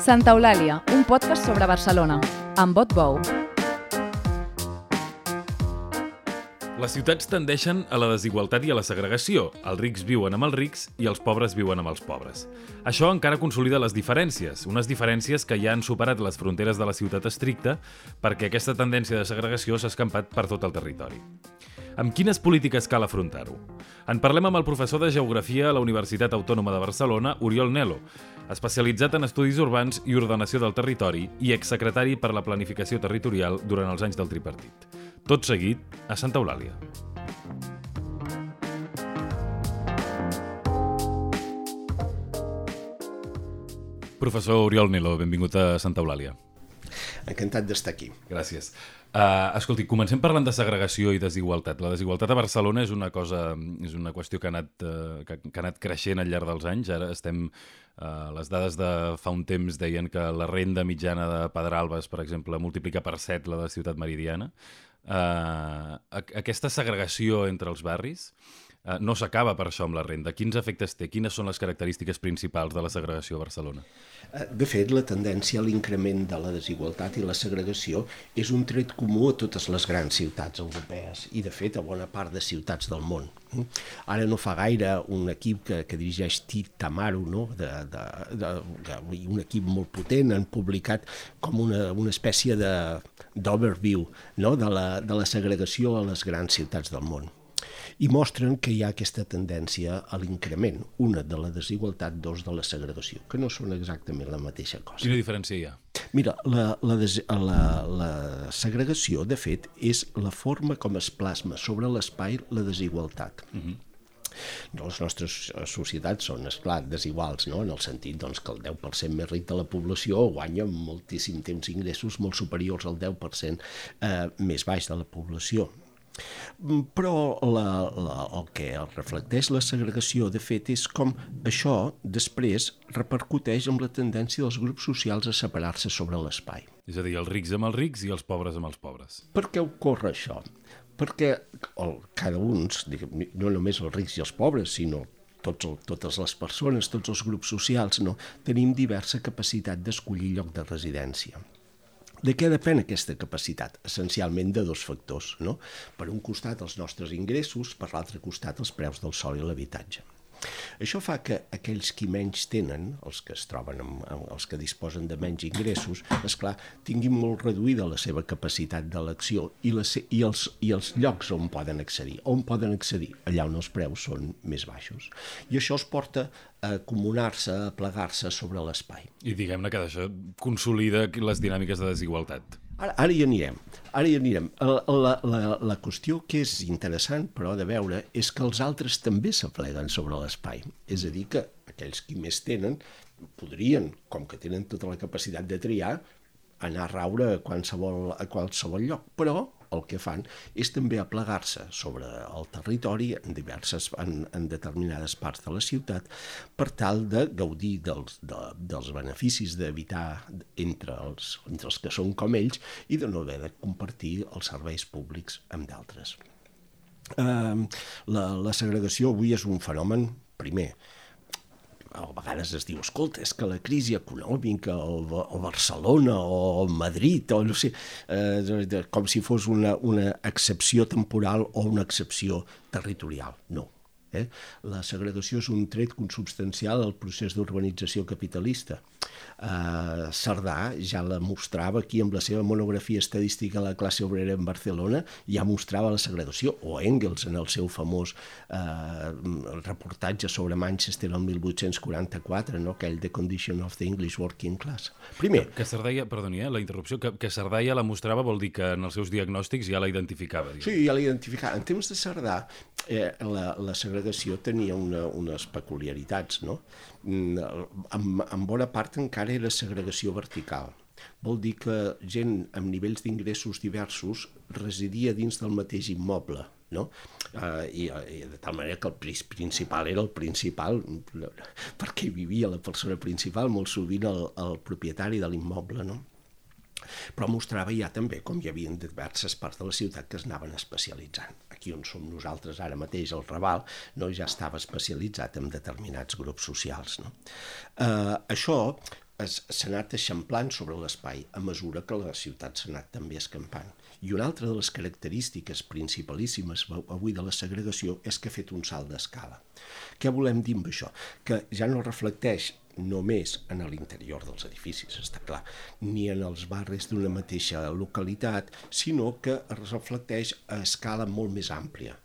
Santa Eulàlia, un podcast sobre Barcelona, amb vot bou. Les ciutats tendeixen a la desigualtat i a la segregació. Els rics viuen amb els rics i els pobres viuen amb els pobres. Això encara consolida les diferències, unes diferències que ja han superat les fronteres de la ciutat estricta perquè aquesta tendència de segregació s'ha escampat per tot el territori. Amb quines polítiques cal afrontar-ho? En parlem amb el professor de Geografia a la Universitat Autònoma de Barcelona, Oriol Nelo, especialitzat en estudis urbans i ordenació del territori i exsecretari per la planificació territorial durant els anys del tripartit. Tot seguit, a Santa Eulàlia. Professor Oriol Nelo, benvingut a Santa Eulàlia. Encantat d'estar aquí. Gràcies. Uh, escolti, comencem parlant de segregació i desigualtat. La desigualtat a Barcelona és una cosa, és una qüestió que ha anat, uh, que, que ha anat creixent al llarg dels anys. Ara estem, uh, les dades de fa un temps deien que la renda mitjana de Pedralbes, per exemple, multiplica per 7 la de Ciutat Meridiana. Uh, aquesta segregació entre els barris uh, no s'acaba per això amb la renda. Quins efectes té? Quines són les característiques principals de la segregació a Barcelona? De fet, la tendència a l'increment de la desigualtat i la segregació és un tret comú a totes les grans ciutats europees i, de fet, a bona part de ciutats del món. Ara no fa gaire un equip que, que dirigeix Tit Tamaru, no? de, de, de, de, un equip molt potent, han publicat com una, una espècie d'overview no? de, la, de la segregació a les grans ciutats del món i mostren que hi ha aquesta tendència a l'increment, una de la desigualtat, dos de la segregació, que no són exactament la mateixa cosa. Quina diferència hi ha? Mira, la, la, des, la, la segregació, de fet, és la forma com es plasma sobre l'espai la desigualtat. Uh -huh. Les nostres societats són, esclar, desiguals, no? en el sentit doncs, que el 10% més ric de la població guanya moltíssim temps ingressos molt superiors al 10% eh, més baix de la població. Però la, la, el que reflecteix la segregació, de fet, és com això després repercuteix amb la tendència dels grups socials a separar-se sobre l'espai. És a dir, els rics amb els rics i els pobres amb els pobres. Per què ocorre això? Perquè el, cada un, no només els rics i els pobres, sinó tots el, totes les persones, tots els grups socials, no, tenim diversa capacitat d'escollir lloc de residència. De què depèn aquesta capacitat? Essencialment de dos factors. No? Per un costat els nostres ingressos, per l'altre costat els preus del sol i l'habitatge. Això fa que aquells qui menys tenen, els que es troben amb, amb els que disposen de menys ingressos, és clar, tinguin molt reduïda la seva capacitat d'elecció i, la, i, els, i els llocs on poden accedir. On poden accedir? Allà on els preus són més baixos. I això es porta a comunar-se, a plegar-se sobre l'espai. I diguem-ne que això consolida les dinàmiques de desigualtat. Ara, ara hi anirem, ara hi anirem. La, la, la qüestió que és interessant, però, de veure, és que els altres també s'apleguen sobre l'espai. És a dir, que aquells qui més tenen podrien, com que tenen tota la capacitat de triar, anar a raure a qualsevol, a qualsevol lloc, però el que fan és també aplegar-se sobre el territori en diverses en, en determinades parts de la ciutat per tal de gaudir dels, de, dels beneficis d'evitar entre els, entre els que són com ells i de no haver de compartir els serveis públics amb d'altres. Eh, la, la segregació avui és un fenomen, primer, a vegades es diu, escolta, és que la crisi econòmica o, o Barcelona o Madrid o no sé, eh, com si fos una, una excepció temporal o una excepció territorial. No, Eh? La segregació és un tret consubstancial al procés d'urbanització capitalista. Uh, Cerdà ja la mostrava aquí amb la seva monografia estadística a la classe obrera en Barcelona, ja mostrava la segregació, o Engels en el seu famós uh, reportatge sobre Manchester el 1844, no? aquell The Condition of the English Working Class. Primer... Que, que Cerdà ja, perdoni, eh, la interrupció, que, que Cerdà ja la mostrava vol dir que en els seus diagnòstics ja la identificava. Diguem. Sí, ja la identificava. En temps de Cerdà, eh, la, la segregació tenia una, unes peculiaritats, no? Mm, en, en bona part encara era segregació vertical. Vol dir que gent amb nivells d'ingressos diversos residia dins del mateix immoble, no? Uh, i, i de tal manera que el principal era el principal perquè vivia la persona principal, molt sovint el, el propietari de l'immoble, no? Però mostrava ja també com hi havia diverses parts de la ciutat que es anaven especialitzant. Aquí on som nosaltres ara mateix, el Raval, no, ja estava especialitzat en determinats grups socials. No? Eh, això s'ha anat eixamplant sobre l'espai a mesura que la ciutat s'ha anat també escampant. I una altra de les característiques principalíssimes avui de la segregació és que ha fet un salt d'escala. Què volem dir amb això? Que ja no reflecteix només en l'interior dels edificis, està clar, ni en els barris d'una mateixa localitat, sinó que es reflecteix a escala molt més àmplia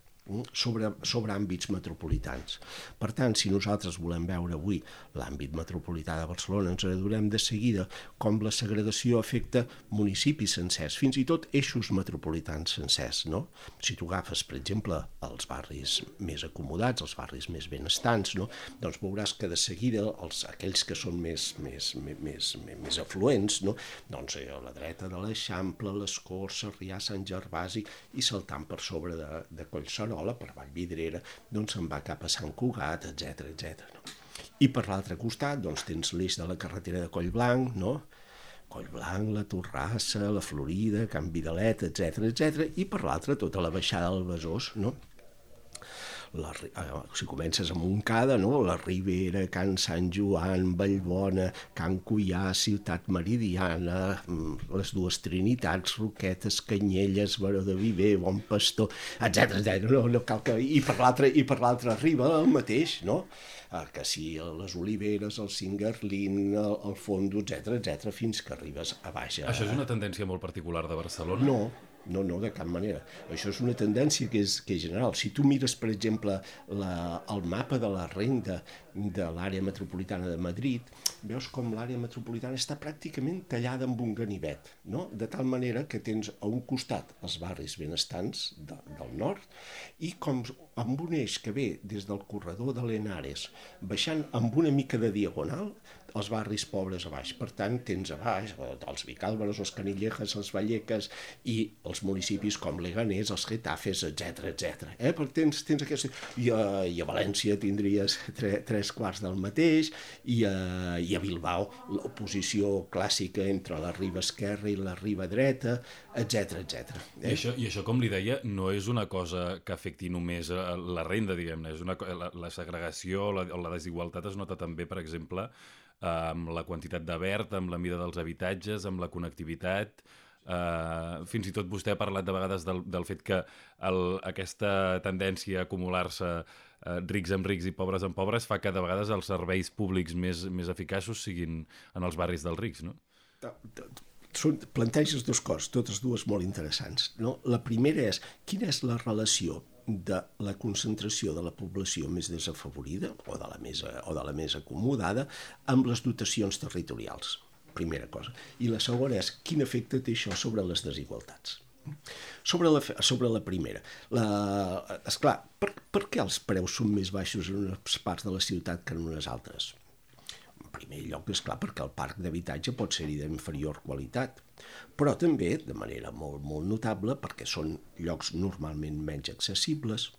sobre, sobre àmbits metropolitans. Per tant, si nosaltres volem veure avui l'àmbit metropolità de Barcelona, ens adonem de seguida com la segregació afecta municipis sencers, fins i tot eixos metropolitans sencers. No? Si tu agafes, per exemple, els barris més acomodats, els barris més benestants, no? doncs veuràs que de seguida els, aquells que són més, més, més, més, més afluents, no? doncs eh, a la dreta de l'Eixample, l'Escor, Sarrià, Sant Gervasi i saltant per sobre de, de Collsona Cerdanyola, per Vallvidrera, doncs se'n va cap a Sant Cugat, etc etc. No? I per l'altre costat doncs, tens l'eix de la carretera de Collblanc, no? Collblanc, la Torrassa, la Florida, Can Vidalet, etc etc. i per l'altre tota la baixada del Besòs, no? La, eh, si comences a Montcada, no? la Ribera, Can Sant Joan, Vallbona, Can Cuià, Ciutat Meridiana, mm, les dues Trinitats, Roquetes, Canyelles, Baró de Viver, Bon Pastor, etc. No, no cal que... I per l'altra i per l'altra riba el mateix, no? Ah, que si les oliveres, el cingarlín, el, el fondo, etc etc fins que arribes a baix. Això és una tendència molt particular de Barcelona? No, no, no, de cap manera. Això és una tendència que és, que és general. Si tu mires, per exemple, la, el mapa de la renda de l'àrea metropolitana de Madrid, veus com l'àrea metropolitana està pràcticament tallada amb un ganivet, no? de tal manera que tens a un costat els barris benestants de, del nord i com amb un eix que ve des del corredor de l'Enares, baixant amb una mica de diagonal, els barris pobres a baix. Per tant, tens a baix els Vicàlvaros, els Canillejas, els Vallecas i els municipis com Leganés, els Getafes, etc etc. Eh? Perquè tens, tens aquesta... I a, I a València tindries tre, tres quarts del mateix i a, i a Bilbao l'oposició clàssica entre la riba esquerra i la riba dreta, etc etc. Eh? I, això, I això, com li deia, no és una cosa que afecti només la renda, diguem-ne, és una, la, la segregació o la, o la desigualtat es nota també, per exemple, amb la quantitat de verd, amb la mida dels habitatges, amb la connectivitat... Uh, fins i tot vostè ha parlat de vegades del, del fet que el, aquesta tendència a acumular-se uh, rics amb rics i pobres amb pobres fa que de vegades els serveis públics més, més eficaços siguin en els barris dels rics, no? Són, planteges dos coses, totes dues molt interessants. No? La primera és quina és la relació de la concentració de la població més desafavorida o de la més, o de la més acomodada amb les dotacions territorials, primera cosa. I la segona és quin efecte té això sobre les desigualtats. Sobre la, sobre la primera, la, esclar, per, per què els preus són més baixos en unes parts de la ciutat que en unes altres? Primer lloc, és clar, perquè el parc d'habitatge pot ser-hi d'inferior qualitat, però també, de manera molt, molt notable, perquè són llocs normalment menys accessibles,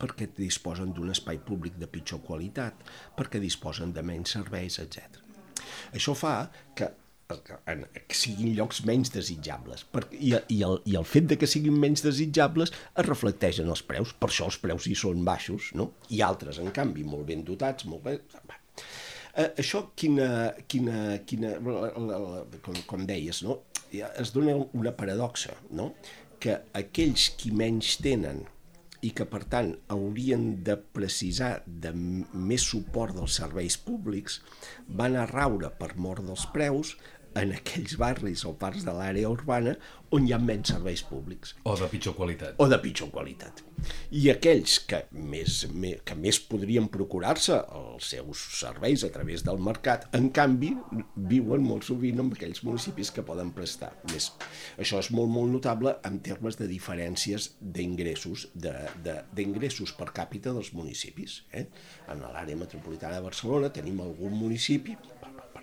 perquè disposen d'un espai públic de pitjor qualitat, perquè disposen de menys serveis, etc. Això fa que que siguin llocs menys desitjables. Per, i, i, el, I el fet de que siguin menys desitjables es reflecteix en els preus, per això els preus hi són baixos, no? I altres, en canvi, molt ben dotats, molt ben... Eh, això, quina, quina, quina, com, com deies, no? es dona una paradoxa, no? que aquells qui menys tenen i que, per tant, haurien de precisar de més suport dels serveis públics, van a raure per mort dels preus en aquells barris o parts de l'àrea urbana on hi ha menys serveis públics. O de pitjor qualitat. O de pitjor qualitat. I aquells que més, més, que més podrien procurar-se els seus serveis a través del mercat, en canvi, viuen molt sovint en aquells municipis que poden prestar més. Això és molt, molt notable en termes de diferències d'ingressos d'ingressos per càpita dels municipis. Eh? En l'àrea metropolitana de Barcelona tenim algun municipi,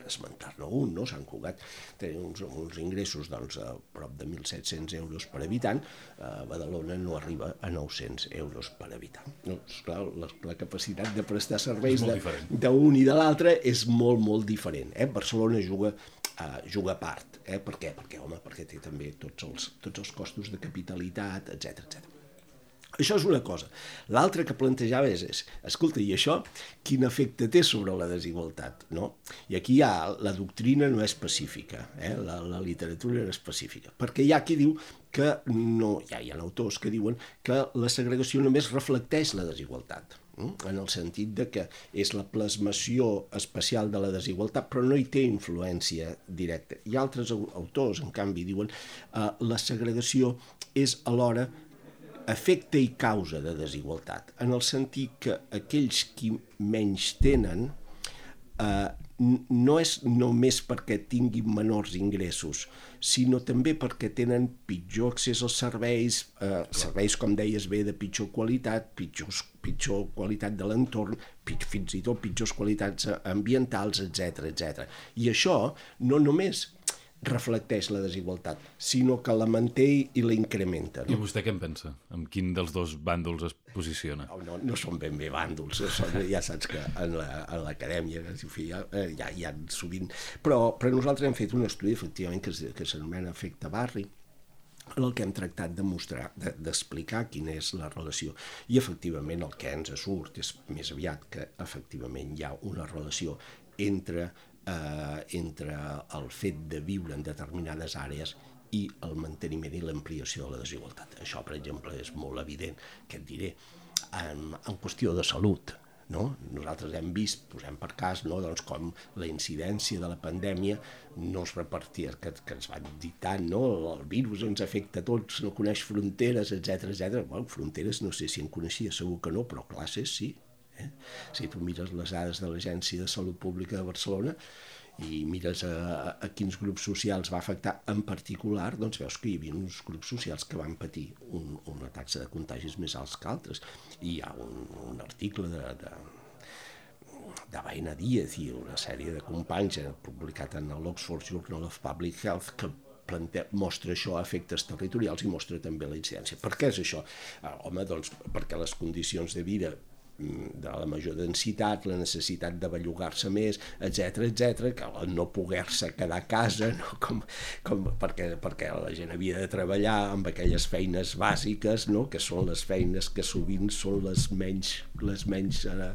esmentar-ne un, no? Sant Cugat té uns, uns ingressos doncs, a prop de 1.700 euros per habitant, a Badalona no arriba a 900 euros per habitant. No, esclar, la, la capacitat de prestar serveis d'un i de l'altre és molt, molt diferent. Eh? Barcelona juga, uh, juga a part. Eh? Per què? Perquè, home, perquè té també tots els, tots els costos de capitalitat, etc etc. Això és una cosa. L'altra que plantejava és, és, escolta, i això quin efecte té sobre la desigualtat? No? I aquí ja la doctrina no és específica, eh? la, la literatura era específica, perquè hi ha qui diu que no, ja hi ha autors que diuen que la segregació només reflecteix la desigualtat en el sentit de que és la plasmació especial de la desigualtat, però no hi té influència directa. I altres autors, en canvi, diuen que eh, la segregació és alhora efecte i causa de desigualtat, en el sentit que aquells qui menys tenen eh, no és només perquè tinguin menors ingressos, sinó també perquè tenen pitjor accés als serveis, eh, serveis, com deies bé, de pitjor qualitat, pitjor, pitjor qualitat de l'entorn, fins i tot pitjors qualitats ambientals, etc etc. I això no només reflecteix la desigualtat, sinó que la manté i la incrementa. No? I vostè què en pensa? Amb quin dels dos bàndols es posiciona? No, no, no són ben bé bàndols, eh, són, ja saps que en l'acadèmia la, en ja, eh, ja ha sovint... Però, però nosaltres hem fet un estudi, efectivament, que, que s'anomena efecte barri, en el que hem tractat de mostrar, d'explicar de, quina és la relació. I efectivament el que ens surt és més aviat que efectivament hi ha una relació entre eh, entre el fet de viure en determinades àrees i el manteniment i l'ampliació de la desigualtat. Això, per exemple, és molt evident, que et diré, en, en qüestió de salut. No? Nosaltres hem vist, posem per cas, no? doncs com la incidència de la pandèmia no es repartia, que, que ens van dir tant, no? el virus ens afecta a tots, no coneix fronteres, etc etc. Bueno, fronteres no sé si en coneixia, segur que no, però classes sí, Eh? Si tu mires les dades de l'Agència de Salut Pública de Barcelona i mires a, a quins grups socials va afectar en particular, doncs veus que hi havia uns grups socials que van patir un, una taxa de contagis més alts que altres. I hi ha un, un article de, de, de Baina Díaz i una sèrie de companys eh, publicat en l'Oxford Journal of Public Health que plante, mostra això a efectes territorials i mostra també la incidència. Per què és això? Ah, home, doncs perquè les condicions de vida de la major densitat, la necessitat de bellugar-se més, etc etc, que no poder-se quedar a casa, no? com, com, perquè, perquè la gent havia de treballar amb aquelles feines bàsiques, no? que són les feines que sovint són les menys, les menys eh,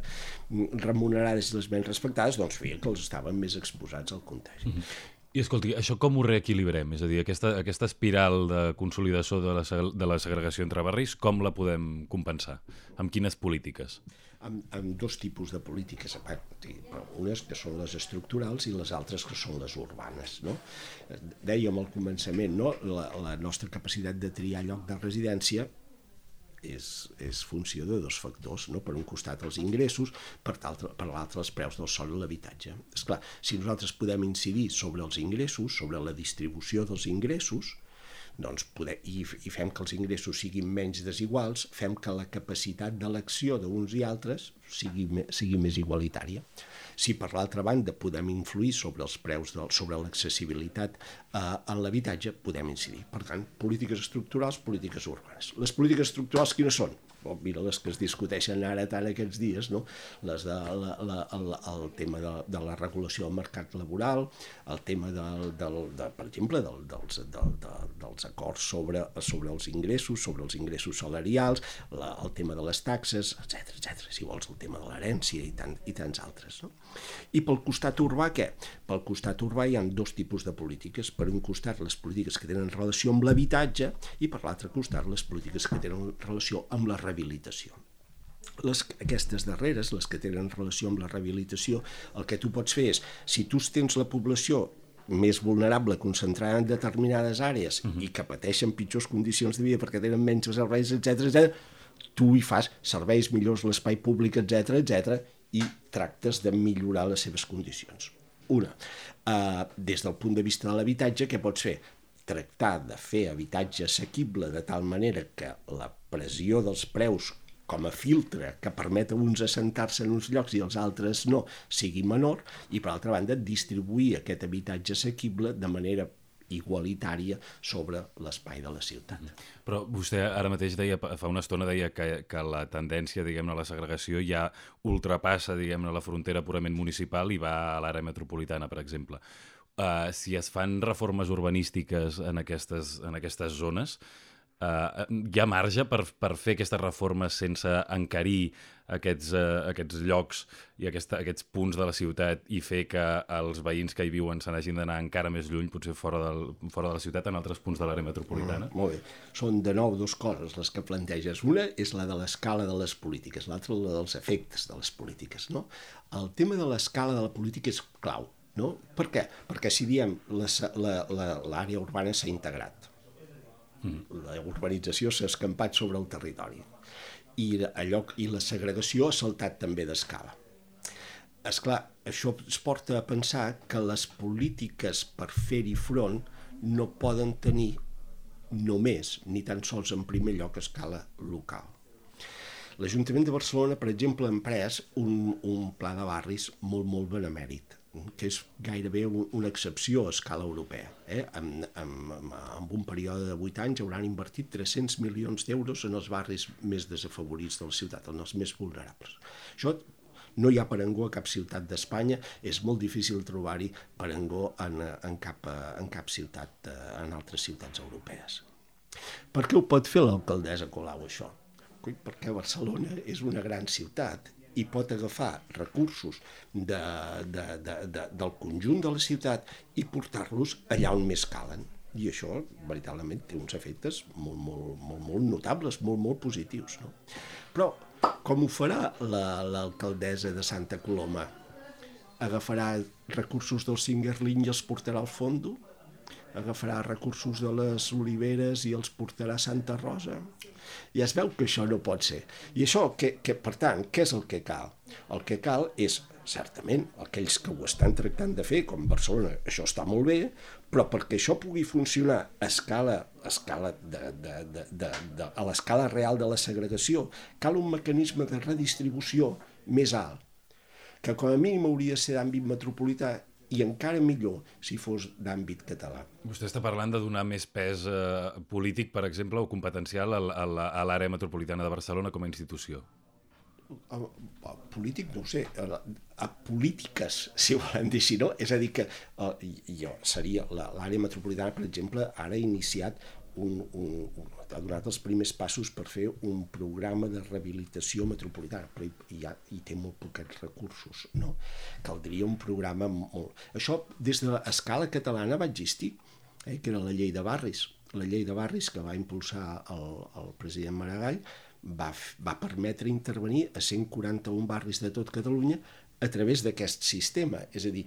remunerades i les menys respectades, doncs feia que els estaven més exposats al contagi. Mm -hmm. I escolti, això com ho reequilibrem? És a dir, aquesta, aquesta espiral de consolidació de la, de la segregació entre barris, com la podem compensar? Amb quines polítiques? Amb, amb dos tipus de polítiques, unes que són les estructurals i les altres que són les urbanes. No? Dèiem al començament, no? la, la nostra capacitat de triar lloc de residència és, és funció de dos factors, no? per un costat els ingressos, per, per l'altre els preus del sol i l'habitatge. És clar, si nosaltres podem incidir sobre els ingressos, sobre la distribució dels ingressos, doncs poder, i, i fem que els ingressos siguin menys desiguals, fem que la capacitat d'elecció d'uns i altres sigui, sigui més igualitària. Si per l'altra banda podem influir sobre els preus, del, sobre l'accessibilitat eh, en l'habitatge, podem incidir. Per tant, polítiques estructurals, polítiques urbanes. Les polítiques estructurals quines són? O mira les que es discuteixen ara tant aquests dies, no? les de, la, la, el, el tema de, de la regulació del mercat laboral, el tema del, del, de, per exemple del, dels, del, de, dels acords sobre, sobre els ingressos, sobre els ingressos salarials, la, el tema de les taxes, etc etc. si vols el tema de l'herència i, tant, i tants altres. No? I pel costat urbà què? Pel costat urbà hi ha dos tipus de polítiques. Per un costat les polítiques que tenen relació amb l'habitatge i per l'altre costat les polítiques que tenen relació amb la rehabilitació. Les, aquestes darreres, les que tenen relació amb la rehabilitació, el que tu pots fer és, si tu tens la població més vulnerable concentrada en determinades àrees uh -huh. i que pateixen pitjors condicions de vida perquè tenen menys serveis, etc etc, tu hi fas serveis millors, l'espai públic, etc etc i tractes de millorar les seves condicions. Una, eh, des del punt de vista de l'habitatge, què pots fer? Tractar de fer habitatge assequible de tal manera que la pressió dels preus com a filtre que permet a uns assentar-se en uns llocs i els altres no, sigui menor, i per altra banda distribuir aquest habitatge assequible de manera igualitària sobre l'espai de la ciutat. Però vostè ara mateix deia, fa una estona deia que, que la tendència, diguem-ne, a la segregació ja ultrapassa, diguem-ne, la frontera purament municipal i va a l'àrea metropolitana, per exemple. Uh, si es fan reformes urbanístiques en aquestes, en aquestes zones, hi ha marge per, per fer aquestes reformes sense encarir aquests, uh, aquests llocs i aquesta, aquests punts de la ciutat i fer que els veïns que hi viuen se n'hagin d'anar encara més lluny, potser fora, del, fora de la ciutat, en altres punts de l'àrea metropolitana? Mm, molt bé. Són de nou dues coses les que planteges. Una és la de l'escala de les polítiques, l'altra la dels efectes de les polítiques. No? El tema de l'escala de la política és clau. No? Per què? Perquè si diem l'àrea urbana s'ha integrat, Mm. La urbanització s'ha escampat sobre el territori i, allò, i la segregació ha saltat també d'escala. És clar, això es porta a pensar que les polítiques per fer-hi front no poden tenir només, ni tan sols en primer lloc, a escala local. L'Ajuntament de Barcelona, per exemple, ha emprès un, un pla de barris molt, molt benemèrit que és gairebé una excepció a escala europea. Eh? En, en, en un període de 8 anys hauran invertit 300 milions d'euros en els barris més desafavorits de la ciutat, en els més vulnerables. Això no hi ha parangó a cap ciutat d'Espanya, és molt difícil trobar-hi parangó en, en, cap, en cap ciutat, eh, en altres ciutats europees. Per què ho pot fer l'alcaldessa Colau, això? Perquè Barcelona és una gran ciutat i pot agafar recursos de, de, de, de, del conjunt de la ciutat i portar-los allà on més calen. I això, veritablement, té uns efectes molt, molt, molt, molt notables, molt, molt positius. No? Però com ho farà l'alcaldessa la, de Santa Coloma? Agafarà recursos del Singerlin i els portarà al fondo? Agafarà recursos de les oliveres i els portarà a Santa Rosa. I es veu que això no pot ser. I això, que, que, per tant, què és el que cal? El que cal és, certament, aquells que ho estan tractant de fer, com Barcelona, això està molt bé, però perquè això pugui funcionar a escala, a, escala de, de, de, de, de, a l'escala real de la segregació, cal un mecanisme de redistribució més alt, que com a mínim hauria de ser d'àmbit metropolità i encara millor si fos d'àmbit català. Vostè està parlant de donar més pes eh, polític, per exemple, o competencial a l'àrea metropolitana de Barcelona com a institució? A, a, polític, no ho sé, a, a polítiques, si volen dir així, no? És a dir, que a, jo seria l'àrea metropolitana, per exemple, ara ha iniciat un, un, un, ha donat els primers passos per fer un programa de rehabilitació metropolitana, però hi, ha, hi té molt poquets recursos, no? Caldria un programa molt... Això, des de l'escala catalana va existir, eh, que era la llei de barris. La llei de barris que va impulsar el, el president Maragall va, va permetre intervenir a 141 barris de tot Catalunya a través d'aquest sistema. És a dir,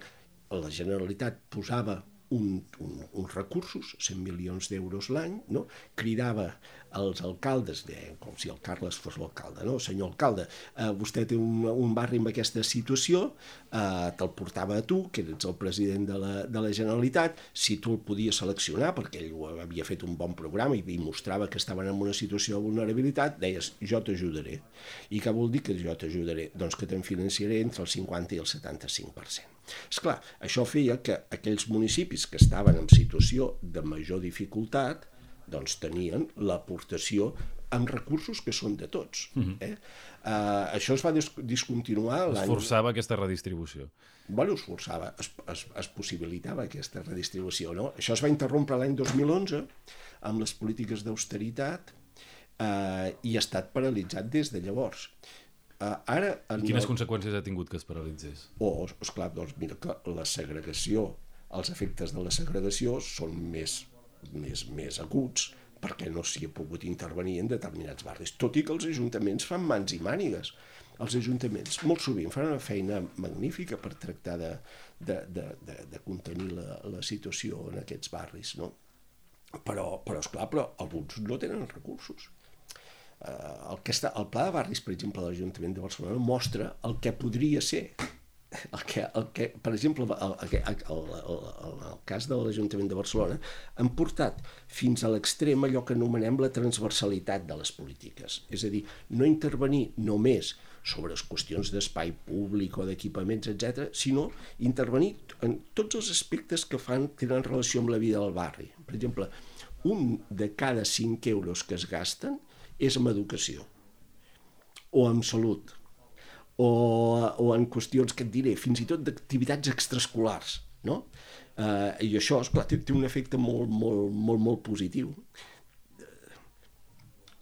la Generalitat posava un, un, uns recursos, 100 milions d'euros l'any, no? cridava als alcaldes, de, com si el Carles fos l'alcalde, no? senyor alcalde, eh, vostè té un, un barri amb aquesta situació, eh, te'l portava a tu, que eres el president de la, de la Generalitat, si tu el podies seleccionar, perquè ell havia fet un bon programa i, i mostrava que estaven en una situació de vulnerabilitat, deies, jo t'ajudaré. I què vol dir que jo t'ajudaré? Doncs que te'n financiaré entre el 50 i el 75%. És clar, això feia que aquells municipis que estaven en situació de major dificultat doncs tenien l'aportació amb recursos que són de tots. Uh -huh. eh? uh, això es va dis discontinuar l'any... Es forçava aquesta redistribució. Bueno, es forçava, es, es, es possibilitava aquesta redistribució. No? Això es va interrompre l'any 2011 amb les polítiques d'austeritat uh, i ha estat paralitzat des de llavors. Uh, ara, I quines el... conseqüències ha tingut que es paralitzés? Oh, esclar, doncs mira que la segregació, els efectes de la segregació són més, més, més aguts perquè no s'hi ha pogut intervenir en determinats barris, tot i que els ajuntaments fan mans i mànigues. Els ajuntaments molt sovint fan una feina magnífica per tractar de, de, de, de, de contenir la, la situació en aquests barris, no? Però, però esclar, però alguns no tenen recursos el, que està, el pla de barris, per exemple, de l'Ajuntament de Barcelona mostra el que podria ser el que, el que, per exemple, el, el, el, el, el cas de l'Ajuntament de Barcelona, han portat fins a l'extrem allò que anomenem la transversalitat de les polítiques. És a dir, no intervenir només sobre les qüestions d'espai públic o d'equipaments, etc, sinó intervenir en tots els aspectes que fan tenen relació amb la vida del barri. Per exemple, un de cada cinc euros que es gasten és amb educació, o amb salut, o, o en qüestions que et diré, fins i tot d'activitats extraescolars, no? Eh, I això, esclar, té, té un efecte molt, molt, molt, molt positiu.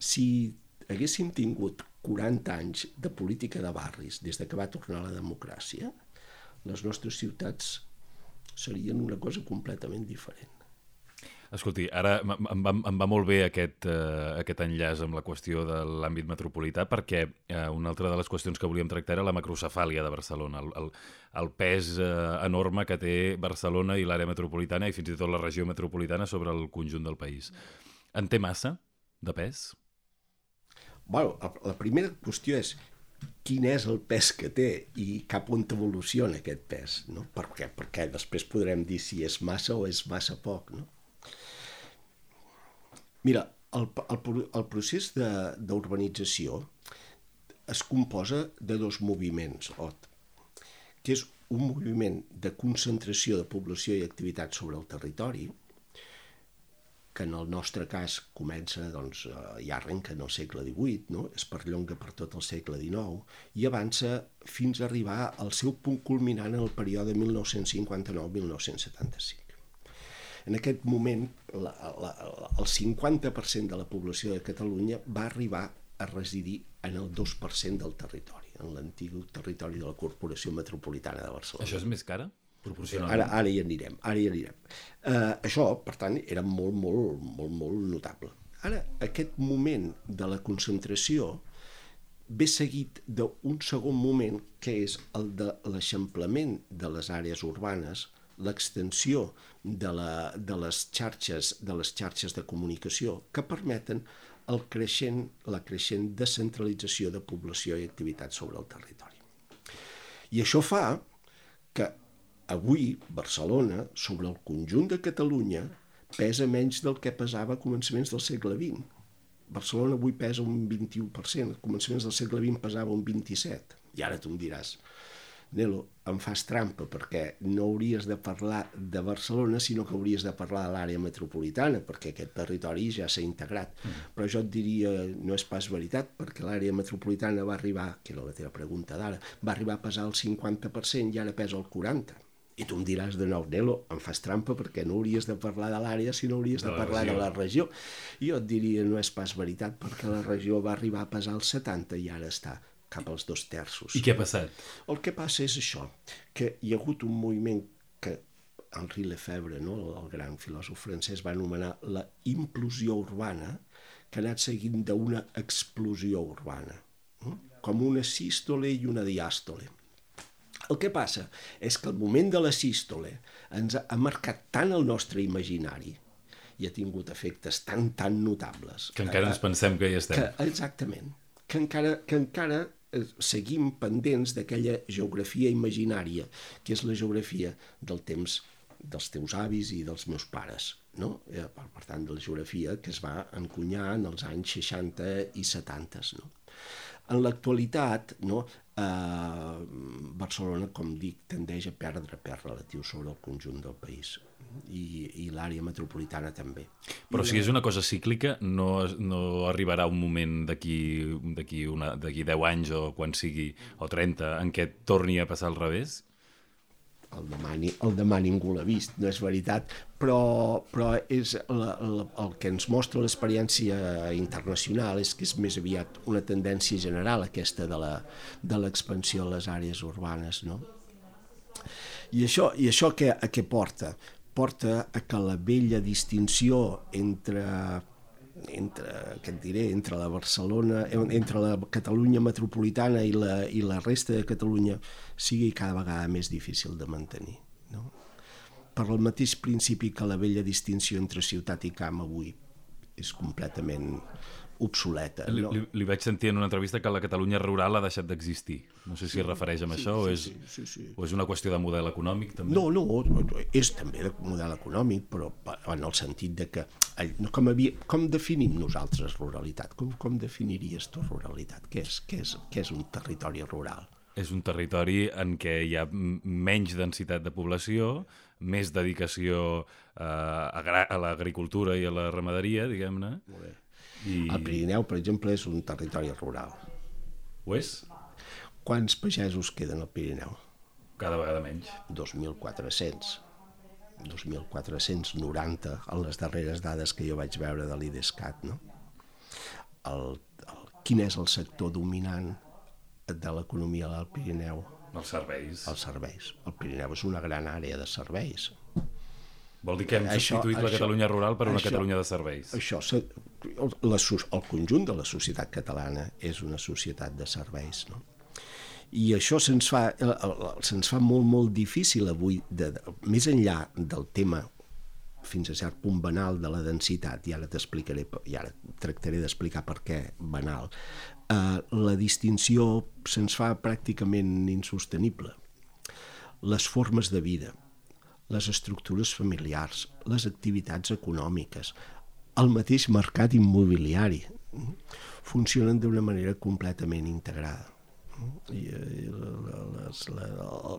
si haguéssim tingut 40 anys de política de barris des de que va tornar la democràcia, les nostres ciutats serien una cosa completament diferent. Escolti, ara em va, em va molt bé aquest, uh, aquest enllaç amb la qüestió de l'àmbit metropolità perquè uh, una altra de les qüestions que volíem tractar era la macrocefàlia de Barcelona, el, el, el pes uh, enorme que té Barcelona i l'àrea metropolitana i fins i tot la regió metropolitana sobre el conjunt del país. En té massa de pes? Bueno, la primera qüestió és quin és el pes que té i cap on evoluciona aquest pes, no? Per què? Perquè després podrem dir si és massa o és massa poc, no? Mira, el, el, el procés d'urbanització es composa de dos moviments, Ot, que és un moviment de concentració de població i activitat sobre el territori, que en el nostre cas comença, doncs, eh, ja arrenca en el segle XVIII, no? es perllonga per tot el segle XIX, i avança fins a arribar al seu punt culminant en el període 1959-1975. En aquest moment, la, la, el 50% de la població de Catalunya va arribar a residir en el 2% del territori, en l'antic territori de la Corporació Metropolitana de Barcelona. Això és més cara? Proporcionalment. Ara, ara hi anirem, ara hi anirem. Uh, això, per tant, era molt, molt, molt, molt notable. Ara, aquest moment de la concentració ve seguit d'un segon moment que és el de l'eixamplament de les àrees urbanes, l'extensió de, la, de, les xarxes, de les xarxes de comunicació que permeten el creixent, la creixent descentralització de població i activitat sobre el territori. I això fa que avui Barcelona, sobre el conjunt de Catalunya, pesa menys del que pesava a començaments del segle XX. Barcelona avui pesa un 21%, a començaments del segle XX pesava un 27%. I ara tu em diràs, Nelo, em fas trampa perquè no hauries de parlar de Barcelona, sinó que hauries de parlar de l'àrea metropolitana, perquè aquest territori ja s'ha integrat. Mm. Però jo et diria, no és pas veritat, perquè l'àrea metropolitana va arribar, que era la teva pregunta d'ara, va arribar a pesar el 50% i ara pesa el 40%. I tu em diràs de nou, Nelo, em fas trampa perquè no hauries de parlar de l'àrea, sinó hauries de, de parlar regió. de la regió. I jo et diria, no és pas veritat, perquè la regió va arribar a pesar el 70 i ara està cap als dos terços. I què ha passat? El que passa és això, que hi ha hagut un moviment que Henri Lefebvre, no, el gran filòsof francès, va anomenar la implosió urbana, que ha anat seguint d'una explosió urbana, no? com una sístole i una diàstole. El que passa és que el moment de la sístole ens ha marcat tant el nostre imaginari i ha tingut efectes tan, tan notables. Que encara ens pensem que hi estem. Que, exactament. Que encara, que encara Eh, seguim pendents d'aquella geografia imaginària, que és la geografia del temps dels teus avis i dels meus pares. No? Eh, per tant, de la geografia que es va encunyar en els anys 60 i 70. No? En l'actualitat, no, eh, Barcelona, com dic, tendeix a perdre pes relatiu sobre el conjunt del país i, i l'àrea metropolitana també. Però I si és una cosa cíclica, no, no arribarà un moment d'aquí 10 anys o quan sigui, o 30, en què torni a passar al revés? el demà, el demà ningú l'ha vist, no és veritat, però, però és la, la, el que ens mostra l'experiència internacional és que és més aviat una tendència general aquesta de l'expansió a les àrees urbanes, no? I això, i això què, a què porta? Porta a que la vella distinció entre entre, què et diré, entre la Barcelona, entre la Catalunya metropolitana i la, i la resta de Catalunya sigui cada vegada més difícil de mantenir. No? Per el mateix principi que la vella distinció entre ciutat i camp avui és completament obsoleta. Li, no? li, li vaig sentir en una entrevista que la Catalunya rural ha deixat d'existir. No sé si sí, es refereix a sí, això sí, o, és, sí, sí, sí. o és una qüestió de model econòmic també. No, no, és també de model econòmic, però en el sentit de que com, havia, com definim nosaltres ruralitat? Com, com definiries tu ruralitat? Què és, què, és, què és un territori rural? És un territori en què hi ha menys densitat de població, més dedicació eh, a l'agricultura i a la ramaderia, diguem-ne. I... El Pirineu, per exemple, és un territori rural. Ho és? Quants pagesos queden al Pirineu? Cada vegada menys. 2.400. 2.490 en les darreres dades que jo vaig veure de l'IDESCAT, no? el, el, quin és el sector dominant de l'economia del Pirineu? Els serveis. Els serveis. El Pirineu és una gran àrea de serveis. Vol dir que hem Això- substituït la això- Catalunya rural per una això- Catalunya de serveis. Això, el, la, el conjunt de la societat catalana és una societat de serveis, no? I això se'ns fa, eh, se'ns fa molt, molt difícil avui, de, de, més enllà del tema fins a cert punt banal de la densitat, i ara t'explicaré, i ara tractaré d'explicar per què banal, eh, la distinció se'ns fa pràcticament insostenible. Les formes de vida, les estructures familiars, les activitats econòmiques, el mateix mercat immobiliari mm, funcionen d'una manera completament integrada. Mm, I, eh, les, la,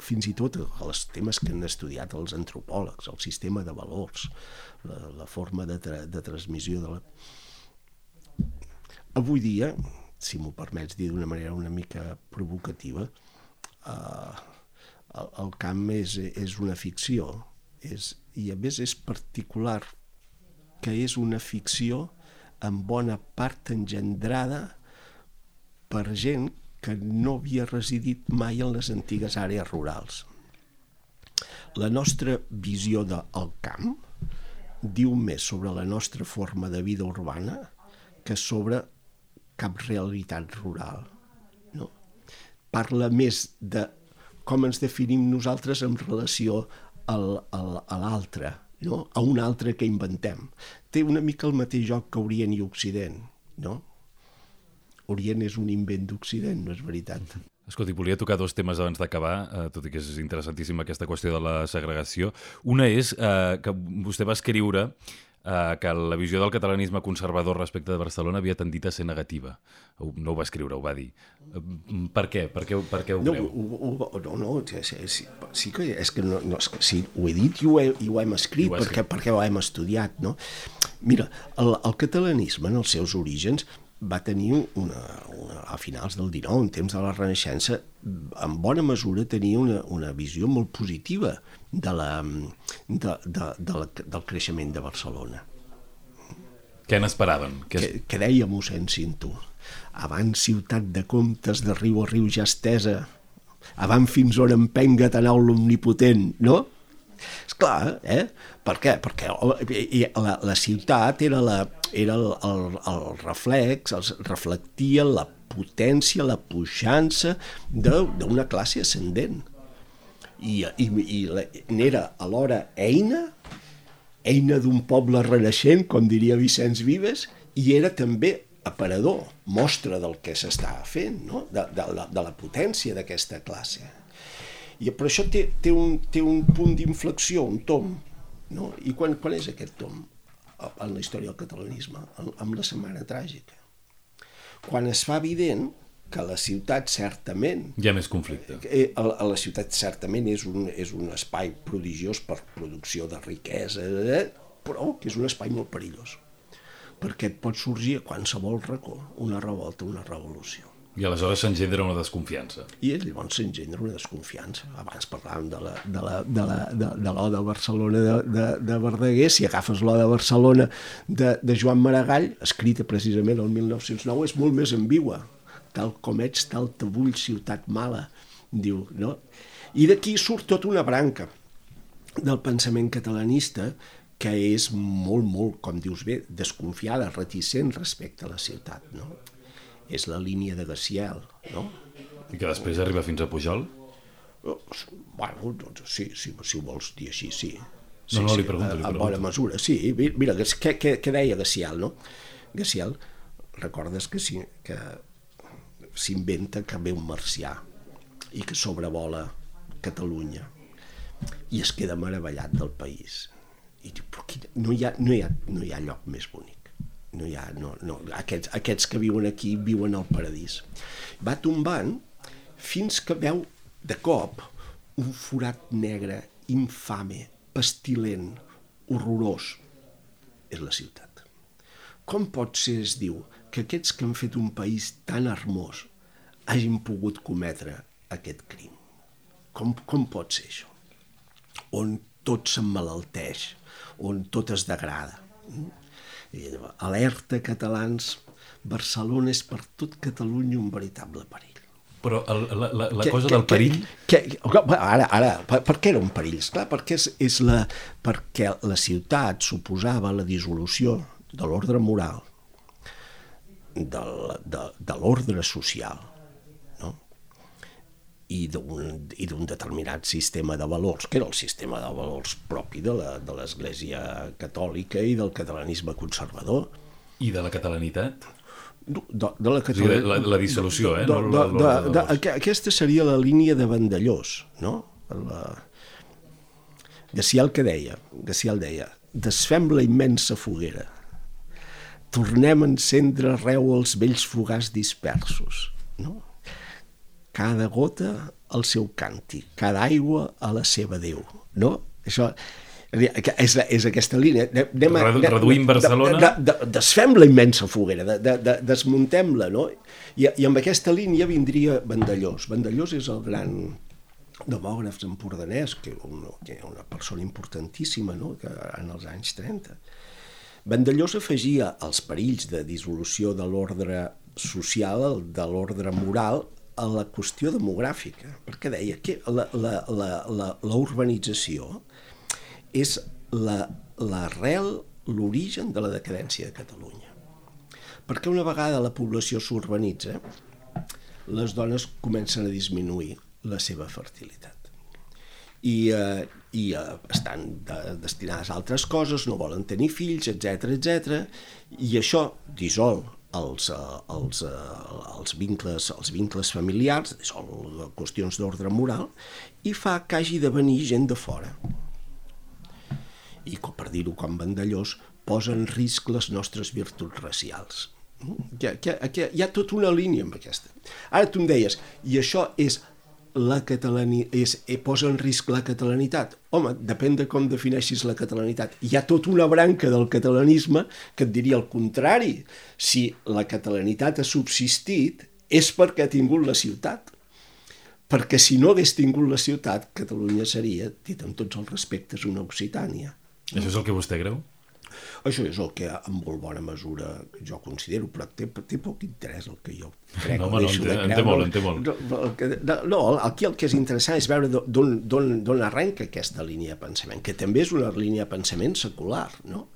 fins i tot els temes que han estudiat els antropòlegs, el sistema de valors, la, la forma de, tra, de transmissió de la... Avui dia, si m'ho permets dir d'una manera una mica provocativa, eh, el, el camp és, és una ficció és, i a més és particular que és una ficció en bona part engendrada per gent que no havia residit mai en les antigues àrees rurals. La nostra visió del camp diu més sobre la nostra forma de vida urbana que sobre cap realitat rural. No? Parla més de com ens definim nosaltres en relació al, al, a l'altre, no? a un altre que inventem. Té una mica el mateix joc que Orient i Occident, no? Orient és un invent d'Occident, no és veritat? Escolti, volia tocar dos temes abans d'acabar, eh, tot i que és interessantíssima aquesta qüestió de la segregació. Una és eh, que vostè va escriure eh, que la visió del catalanisme conservador respecte de Barcelona havia tendit a ser negativa. No ho va escriure, ho va dir. Eh, Per què? Per què, per què ho No, ho, ho, no, no, sí, sí, que és que no, no és que sí, ho he dit i ho, he, i ho hem escrit, I ho has perquè, escrit. perquè ho hem estudiat, no? Mira, el, el catalanisme en els seus orígens va tenir una, una, a finals del 19, en temps de la Renaixença, en bona mesura tenia una, una visió molt positiva de la, de, de, de la, del creixement de Barcelona Què n'esperaven? Que que, que deia mossèn Cinto abans ciutat de comtes de riu a riu ja estesa abans fins on empenga tan l'omnipotent no? És clar, eh? Per què? Perquè la, la ciutat era, la, era el, el, el reflex, els reflectia la potència, la puixança d'una classe ascendent. I, i, i n'era alhora eina eina d'un poble renaixent, com diria Vicenç Vives, i era també aparador, mostra del que s'estava fent, no? de, de, la, de la potència d'aquesta classe. I per això té, té, un, té un punt d'inflexió, un tom. No? I quan, quan és aquest tom en la història del catalanisme? En- Amb la Setmana Tràgica. Quan es fa evident que la ciutat certament Hi ha més conflicte. Eh, a, a la ciutat certament és un, és un espai prodigiós per producció de riquesa, eh? però que és un espai molt perillós, perquè pot sorgir a qualsevol racó una revolta, una revolució. I aleshores s'engendra una desconfiança. I llavors s'engendra una desconfiança. Abans parlàvem de la, de la, de la, de, de l'O de Barcelona de, de, de Verdaguer, si agafes l'O de Barcelona de, de Joan Maragall, escrita precisament el 1909, és molt més ambigua. Tal com ets, tal te vull, ciutat mala, diu, no? I d'aquí surt tota una branca del pensament catalanista que és molt, molt, com dius bé, desconfiada, reticent respecte a la ciutat, no? És la línia de Gaciel, no? I que després arriba fins a Pujol? Bueno, doncs sí, sí, si ho vols dir així, sí. sí No, no, li sí, pregunto, li a, a pregunto. bona mesura, sí. Mi- Mira, què, què, què deia Gaciel, no? Gaciel, recordes que sí, que s'inventa que ve un marcià i que sobrevola Catalunya i es queda meravellat del país. I diu, però quina, no, hi ha, no, hi ha, no hi ha lloc més bonic. No hi ha, no, no, aquests, aquests que viuen aquí viuen al paradís. Va tombant fins que veu de cop un forat negre, infame, pestilent, horrorós. És la ciutat. Com pot ser, es diu, que aquests que han fet un país tan hermós hagin pogut cometre aquest crim? Com, com pot ser això? On tot s'emmalalteix, on tot es degrada. Mm? I, alerta catalans Barcelona és per tot Catalunya un veritable perill. Però el, la, la, la que, cosa que, del perill... Que, que, ara, ara, per, per què era un perill? Esclar, perquè, és, és la, perquè la ciutat suposava la dissolució de l'ordre moral, de, de, de l'ordre social? I d'un determinat sistema de valors, que era el sistema de valors propi de l'Església catòlica i del catalanisme conservador. I de la catalanitat? de, de la Catalunya... la, la dissolució, eh? De, de, de, de, de, aquesta seria la línia de Vandellós, no? La... Gacià el que deia, Gacià el deia, desfem la immensa foguera, tornem a encendre arreu els vells fogars dispersos, no? Cada gota al seu càntic, cada aigua a la seva Déu, no? Això, és, és aquesta línia. Anem, anem, Reduïm Barcelona... De, de, de, desfem la immensa foguera, de, de, de, desmuntem-la, no? I, I amb aquesta línia vindria Vandellós. Vandellós és el gran demògraf empordanès, que, un, que una persona importantíssima no? que en els anys 30. Vandellós afegia els perills de dissolució de l'ordre social, de l'ordre moral, a la qüestió demogràfica, perquè deia que la, la, la, la, la urbanització és l'arrel, la, l'origen de la decadència de Catalunya. Perquè una vegada la població s'urbanitza, les dones comencen a disminuir la seva fertilitat. I, eh, i eh, estan de, destinades a altres coses, no volen tenir fills, etc etc. i això dissol els, eh, els, eh, els, vincles, els vincles familiars, dissol qüestions d'ordre moral, i fa que hagi de venir gent de fora i, per dir-ho com Vandellós, posa en risc les nostres virtuts racials. Hi ha, hi, ha, hi ha tota una línia amb aquesta. Ara tu em deies, i això és la catalani és, eh, posa en risc la catalanitat? Home, depèn de com defineixis la catalanitat. Hi ha tota una branca del catalanisme que et diria el contrari. Si la catalanitat ha subsistit és perquè ha tingut la ciutat. Perquè si no hagués tingut la ciutat, Catalunya seria, dit amb tots els respectes, una Occitània. Això és el que vostè creu? Això és el que en molt bona mesura jo considero, però té, té poc interès el que jo crec. No, home, no, en té, en té molt, en té molt. No, no, aquí el que és interessant és veure d'on arrenca aquesta línia de pensament, que també és una línia de pensament secular, no?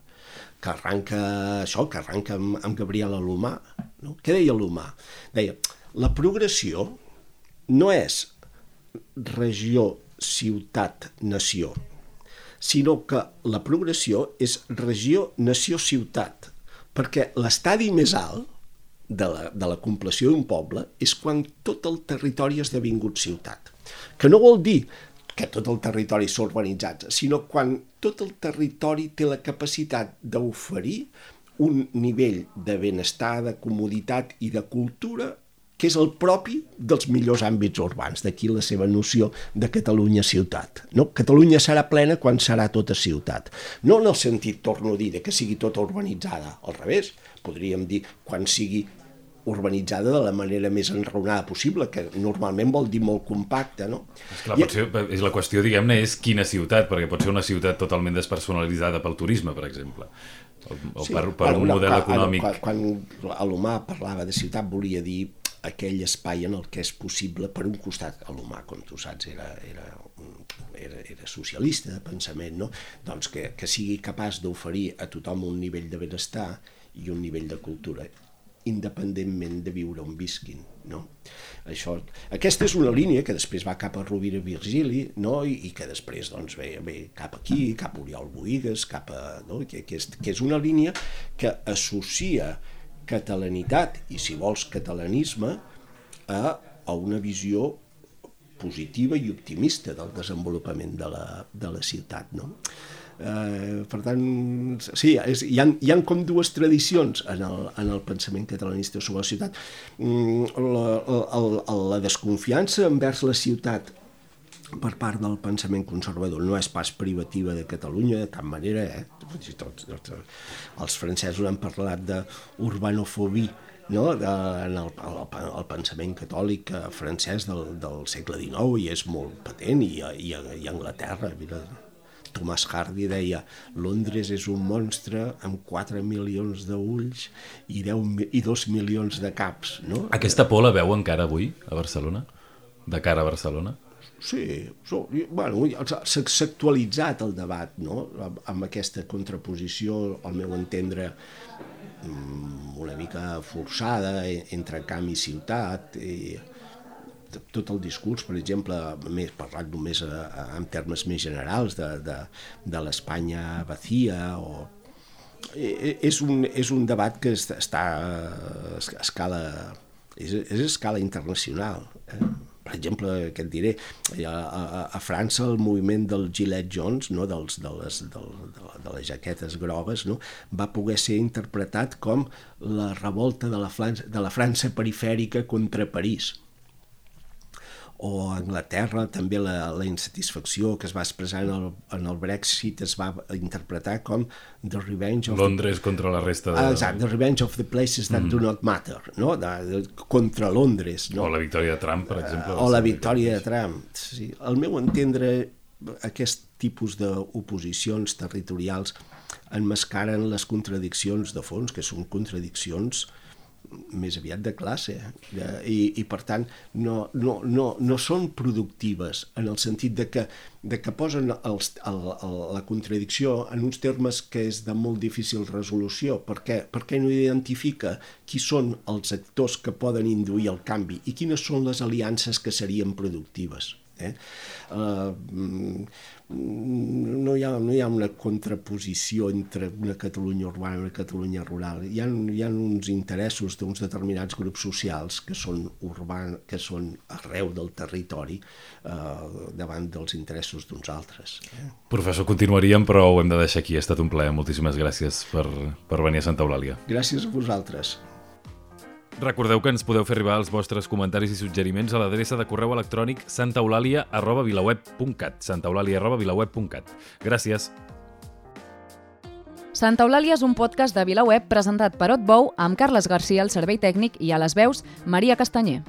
que arranca això, que arranca amb, amb Gabriel Alomà. No? Què deia Alomà? Deia, la progressió no és regió, ciutat, nació, sinó que la progressió és regió, nació, ciutat, perquè l'estadi més alt de la, de la compleció d'un poble és quan tot el territori ha esdevingut ciutat. Que no vol dir que tot el territori s'ha urbanitzat, sinó quan tot el territori té la capacitat d'oferir un nivell de benestar, de comoditat i de cultura que és el propi dels millors àmbits urbans, d'aquí la seva noció de Catalunya ciutat. No? Catalunya serà plena quan serà tota ciutat. No en el sentit, torno a dir, de que sigui tota urbanitzada, al revés, podríem dir quan sigui urbanitzada de la manera més enraonada possible, que normalment vol dir molt compacta, no? Esclar, I... ser, és la qüestió, diguem-ne, és quina ciutat, perquè pot ser una ciutat totalment despersonalitzada pel turisme, per exemple, o, o sí, per, per bueno, un model econòmic... Quan, quan Alomà parlava de ciutat volia dir aquell espai en el que és possible, per un costat, l'humà, com tu saps, era, era, era, era socialista de pensament, no? doncs que, que sigui capaç d'oferir a tothom un nivell de benestar i un nivell de cultura independentment de viure on visquin. No? Això, aquesta és una línia que després va cap a Rovira Virgili no? I, i que després doncs, ve, ve cap aquí, cap a Oriol Boigues, cap a, no? que, que, és, que és una línia que associa catalanitat i, si vols, catalanisme a, a una visió positiva i optimista del desenvolupament de la, de la ciutat. No? Eh, per tant, sí, és, hi, ha, hi ha com dues tradicions en el, en el pensament catalanista sobre la ciutat. Mm, la, la, la desconfiança envers la ciutat per part del pensament conservador no és pas privativa de Catalunya de cap manera, eh? Tots, tots, els francesos han parlat d'urbanofobia no? de, en el, el, el pensament catòlic francès del, del segle XIX i és molt patent i, i, i Anglaterra mira, Thomas Hardy deia Londres és un monstre amb 4 milions d'ulls i, 10, i 2 milions de caps, no? Aquesta por la veu encara avui a Barcelona? De cara a Barcelona? Sí, so, bueno, s'ha actualitzat el debat no? amb aquesta contraposició, al meu entendre, mm, una mica forçada entre camp i ciutat, i tot el discurs, per exemple, més parlat només a, en termes més generals de, de, de l'Espanya vacía o és un, és un debat que està a escala és, és a escala internacional eh? Per exemple, què et diré, a, a, a França el moviment del Gillette Jones, no, dels, de, les, de, de, de les jaquetes grogues, no, va poder ser interpretat com la revolta de la, França, de la França perifèrica contra París o a Anglaterra també la, la insatisfacció que es va expressar en el, en el Brexit es va interpretar com The Revenge of... Londres the... contra la resta de... Exacte, The Revenge of the Places That mm. Do Not Matter, no? De, de, contra Londres. No? O la victòria de Trump, per exemple. O la victòria de Trump. Sí. Al meu entendre, aquest tipus d'oposicions territorials enmascaren les contradiccions de fons, que són contradiccions eh, més aviat de classe eh? I, i per tant no, no, no, no són productives en el sentit de que, de que posen els, el, el, la contradicció en uns termes que és de molt difícil resolució per què? perquè no identifica qui són els actors que poden induir el canvi i quines són les aliances que serien productives Eh? Uh, no, hi ha, no hi ha una contraposició entre una Catalunya urbana i una Catalunya rural. Hi ha, hi ha uns interessos d'uns determinats grups socials que són urban, que són arreu del territori uh, davant dels interessos d'uns altres. Eh? Professor, continuaríem, però ho hem de deixar aquí. Ha estat un plaer. Moltíssimes gràcies per, per venir a Santa Eulàlia. Gràcies a vosaltres. Recordeu que ens podeu fer arribar els vostres comentaris i suggeriments a l'adreça de correu electrònic santaeulàlia.vilaweb.cat santaeulàlia.vilaweb.cat Gràcies. Santa Eulàlia és un podcast de VilaWeb presentat per Otbou amb Carles Garcia al servei tècnic i a les veus Maria Castanyer.